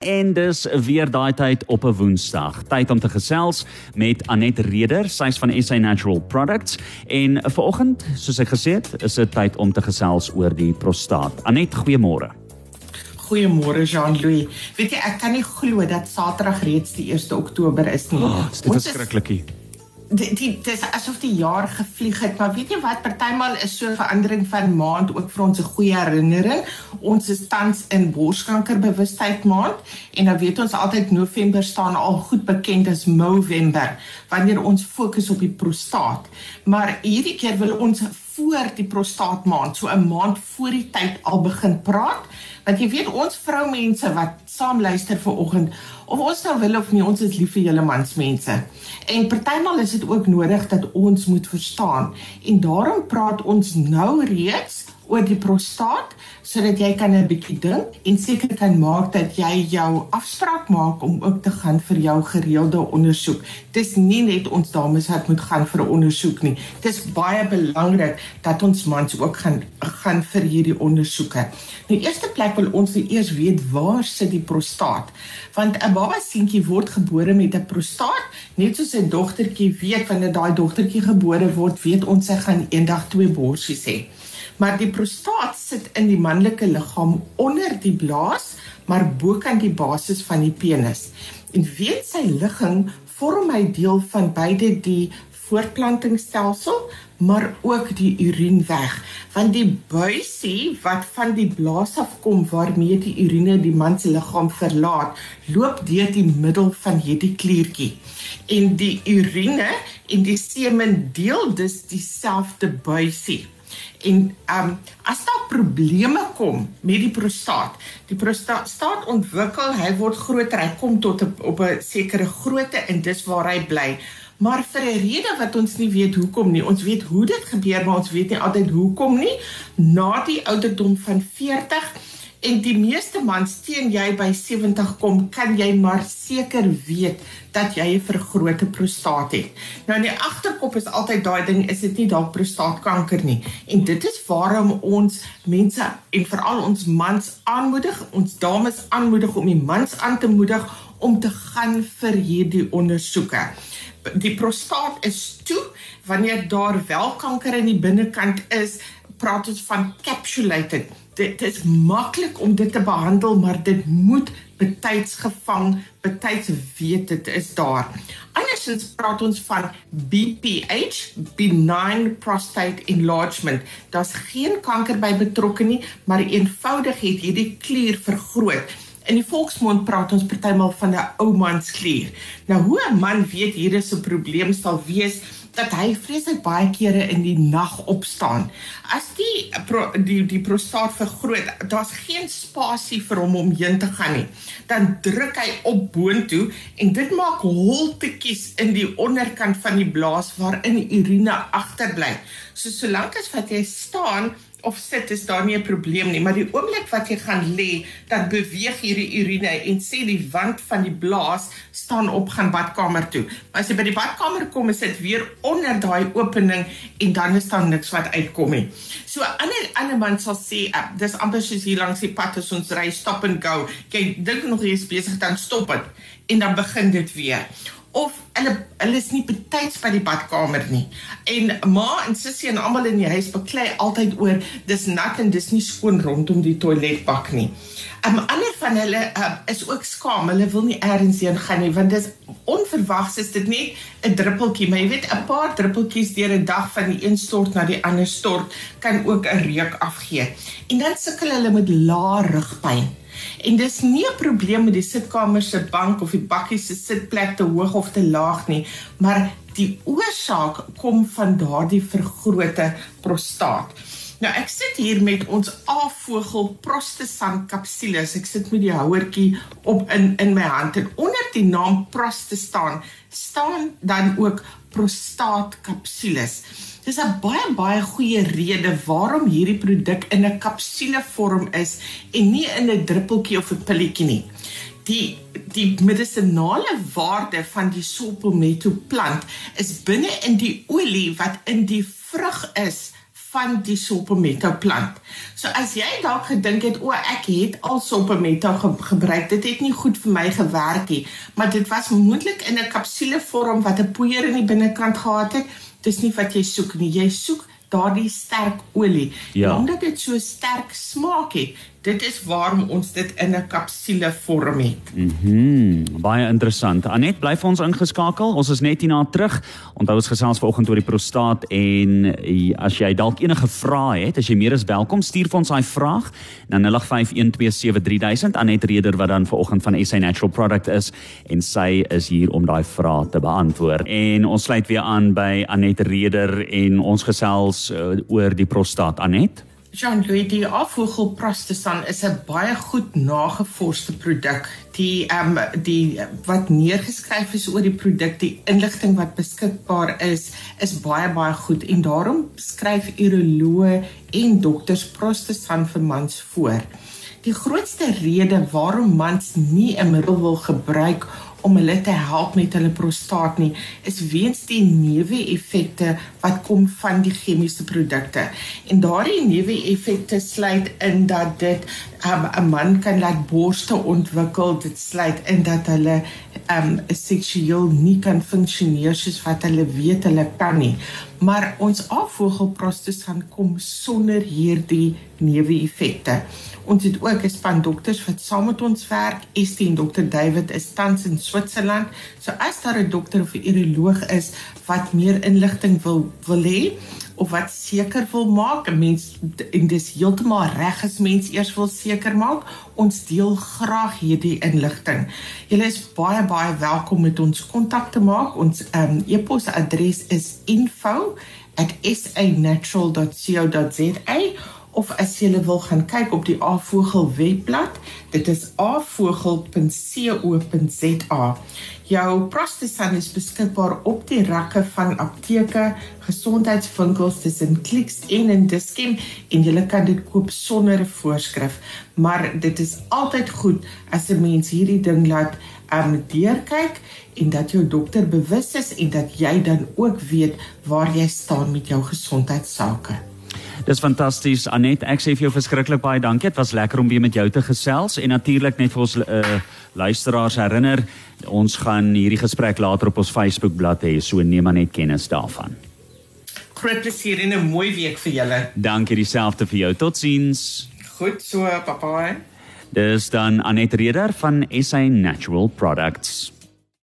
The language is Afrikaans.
En dis weer daai tyd op 'n Woensdag. Tyd om te gesels met Anet Reder, sy's van SA Natural Products en vanoggend, soos ek gesê het, is dit tyd om te gesels oor die prostaat. Anet, goeiemôre. Goeiemôre Jean-Louis. Weet jy, ek kan nie glo dat Saterdag reeds die 1 Oktober is nie. Oh, dit is verskriklikie dit is asof die jaar gevlieg het, maar weet jy wat, partymal is so 'n verandering van maand ook vir ons 'n goeie herinnering. Ons is tans in borskankerbewustheid maand en dan weet ons altyd November staan al goed bekend as Movember wanneer ons fokus op die prostaat. Maar hierdie keer wil ons voor die prostaatmaand, so 'n maand voor die tyd al begin praat, want jy weet ons vroumense wat saam luister vir oggend of ons nou wil of nie, ons is lief vir julle mansmense. En partymal is dit ook nodig dat ons moet verstaan en daarom praat ons nou reeds oor die prostaat sodat jy kan 'n bietjie dink en seker kan maak dat jy jou afspraak maak om ook te gaan vir jou gereelde ondersoek. Dis nie net ons dames wat moet gaan vir 'n ondersoek nie. Dis baie belangrik dat ons mans ook gaan gaan vir hierdie ondersoeke. Nou eerste plek wil ons eers weet waar sit die prostaat? Want 'n baba seentjie word gebore met 'n prostaat, net soos 'n dogtertjie weet wanneer daai dogtertjie gebore word, weet ons sy gaan eendag twee borsies hê maar die prostaat sit in die manlike liggaam onder die blaas, maar bokant die basis van die penis. En weet sy ligging vorm hy deel van beide die voortplantingsstelsel maar ook die urineweg want die buisie wat van die blaas af kom waarmee die urine die man se liggaam verlaat loop deur die middel van hierdie kliertjie. En die urine en die semen deel dus dieselfde buisie En ehm um, as daar probleme kom met die prostaat, die prostaat staat ontwikkel, hy word groter, hy kom tot op, op 'n sekere grootte en dis waar hy bly. Maar vir 'n rede wat ons nie weet hoekom nie. Ons weet hoe dit gebeur, maar ons weet nie altyd hoekom nie. Na die ouderdom van 40 En die meeste mans teen jy by 70 kom, kan jy maar seker weet dat jy 'n vergrote prostaat het. Nou in die agterkop is altyd daai ding, is dit nie dalk prostaatkanker nie. En dit is waarom ons mense en veral ons mans aanmoedig, ons dames aanmoedig om die mans aan te moedig om te gaan vir hierdie ondersoeke. Die prostaat is toe wanneer daar wel kanker in die binnekant is, praat ons van capsulated dit is maklik om dit te behandel, maar dit moet betyds gevang, betyds weet dit is daar. Andersins praat ons van BPH, benign prostate enlargement. Daar's geen kanker by betrokke nie, maar eenvoudig het hierdie klier vergroot. In die volksmond praat ons partymal van 'n ou man se klier. Nou hoe 'n man weet hier is 'n probleem sal wees dat hy vreeslik baie kere in die nag opstaan. As die die die prostaat vergroot, daar's geen spasie vir hom om heen te gaan nie. Dan druk hy op boontoe en dit maak holtetjies in die onderkant van die blaas waarin urine agterbly. So solank as wat jy staan, of sit is daar nie 'n probleem nie, maar die oomblik wat jy gaan lê, dan beweeg hierdie urine en sê die wand van die blaas staan op gaan badkamer toe. Maar as jy by die badkamer kom, is dit weer onder daai opening en dan is daar niks wat uitkom nie. So ander ander man sal sê, uh, dis amper soos hier langs die pad as ons ry stop and go. Jy dink nog jy is besig dan stop dit en dan begin dit weer of hulle hulle is nie betyds by die badkamer nie. En ma en sussie en almal in die huis beklei altyd oor dis nat en dis nie skoon rondom die toiletbak nie. 'n um, Ander van hulle uh, is ook skaam. Hulle wil nie eers heen gaan nie want dis onverwags is dit net 'n druppeltjie, maar jy weet 'n paar druppeltjies deur 'n dag van die een stort na die ander stort kan ook 'n reuk afgee. En dan sukkel hulle met lae rugpyn. En dis nie 'n probleem met die sitkamer se bank of die bakkie se sitplek te hoog of te laag nie, maar die oorsaak kom van daardie vergrote prostaat. Nou ek sit hier met ons A-vogel Prostasant kapsules. Ek sit met die houertjie op in in my hand en onder die naam Prostastan staan dan ook prostaat kapsules. Dis 'n baie baie goeie rede waarom hierdie produk in 'n kapsulevorm is en nie in 'n druppeltjie of 'n pilletjie nie. Die die medisonale waarde van die sulpometo plant is binne in die olie wat in die vrug is van die Sopometo plant. So as jy dalk gedink het o, ek het al Sopometo ge gebruik, dit het nie goed vir my gewerk nie, maar dit was moontlik in 'n kapsulevorm wat 'n poeier in die binnekant gehad het. Dis nie wat jy soek nie. Jy soek daardie sterk olie. Ja. Omdat dit so sterk smaak het, dit is waarom ons dit in 'n kapsule vorm het. Mhm. Mm baie interessant. Anet, bly vir ons ingeskakel. Ons is net hierna terug. Onthou ons gesels vanoggend oor die prostaat en eh, as jy dalk enige vrae het, as jy meer as welkom stuur vir ons daai vraag na 0851273000 Anet Reder wat dan vanoggend van SA Natural Product is en sy is hier om daai vrae te beantwoord. En ons sluit weer aan by Anet Reder en ons gesels uh, oor die prostaat. Anet Jean-Louis die afvoegel Prostasan is 'n baie goed nagevorsde produk. Die ehm um, die wat neergeskryf is oor die produk, die inligting wat beskikbaar is, is baie baie goed en daarom skryf uroloë en dokters Prostasan vir mans voor. Die grootste rede waarom mans nie 'n middel wil gebruik om hulle te help met hulle prostaat nie is weens die neeweffekte wat kom van die chemiese produkte. En daardie neeweffekte sluit in dat dit 'n um, man kan laat borste ontwikkel, dit sluit in dat hulle um seksueel nie kan funksioneer soos wat hulle weet hulle kan nie. Maar ons afvogelprostes gaan kom sonder hierdie neeweffekte. Ons het ook 'n span dokters wat saam met ons werk. Estie en dokter David is tans in Switserland. So as daar 'n dokter of 'n uroloog is wat meer inligting wil wil hê of wat seker wil maak, 'n mens en dis heeltemal reg as mens eers wil seker maak, ons deel graag hierdie inligting. Julle is baie baie welkom met ons kontak te maak. Ons um, e-posadres is info@sanatural.co.za of as jy wil gaan kyk op die Avogel webblad, dit is avogel.co.za. Jou Prostasan is beskikbaar op die rakke van apteke, gesondheidswinkels tussen Clicks en in Dischem en jy kan dit koop sonder 'n voorskrif, maar dit is altyd goed as 'n mens hierdie ding laat um deurkyk en dat jou dokter bewus is en dat jy dan ook weet waar jy staan met jou gesondheidsake. Dis fantasties Anet. Ek sê vir jou verskriklik baie dankie. Dit was lekker om weer met jou te gesels en natuurlik net vir ons uh, luisteraars herinner, ons gaan hierdie gesprek later op ons Facebook bladsy hê, so neem maar net kennis daarvan. Groot plesier en 'n mooi week vir julle. Dankie dieselfde vir jou. Totsiens. Goed so, papa. Dis dan Anet Reder van SA Natural Products.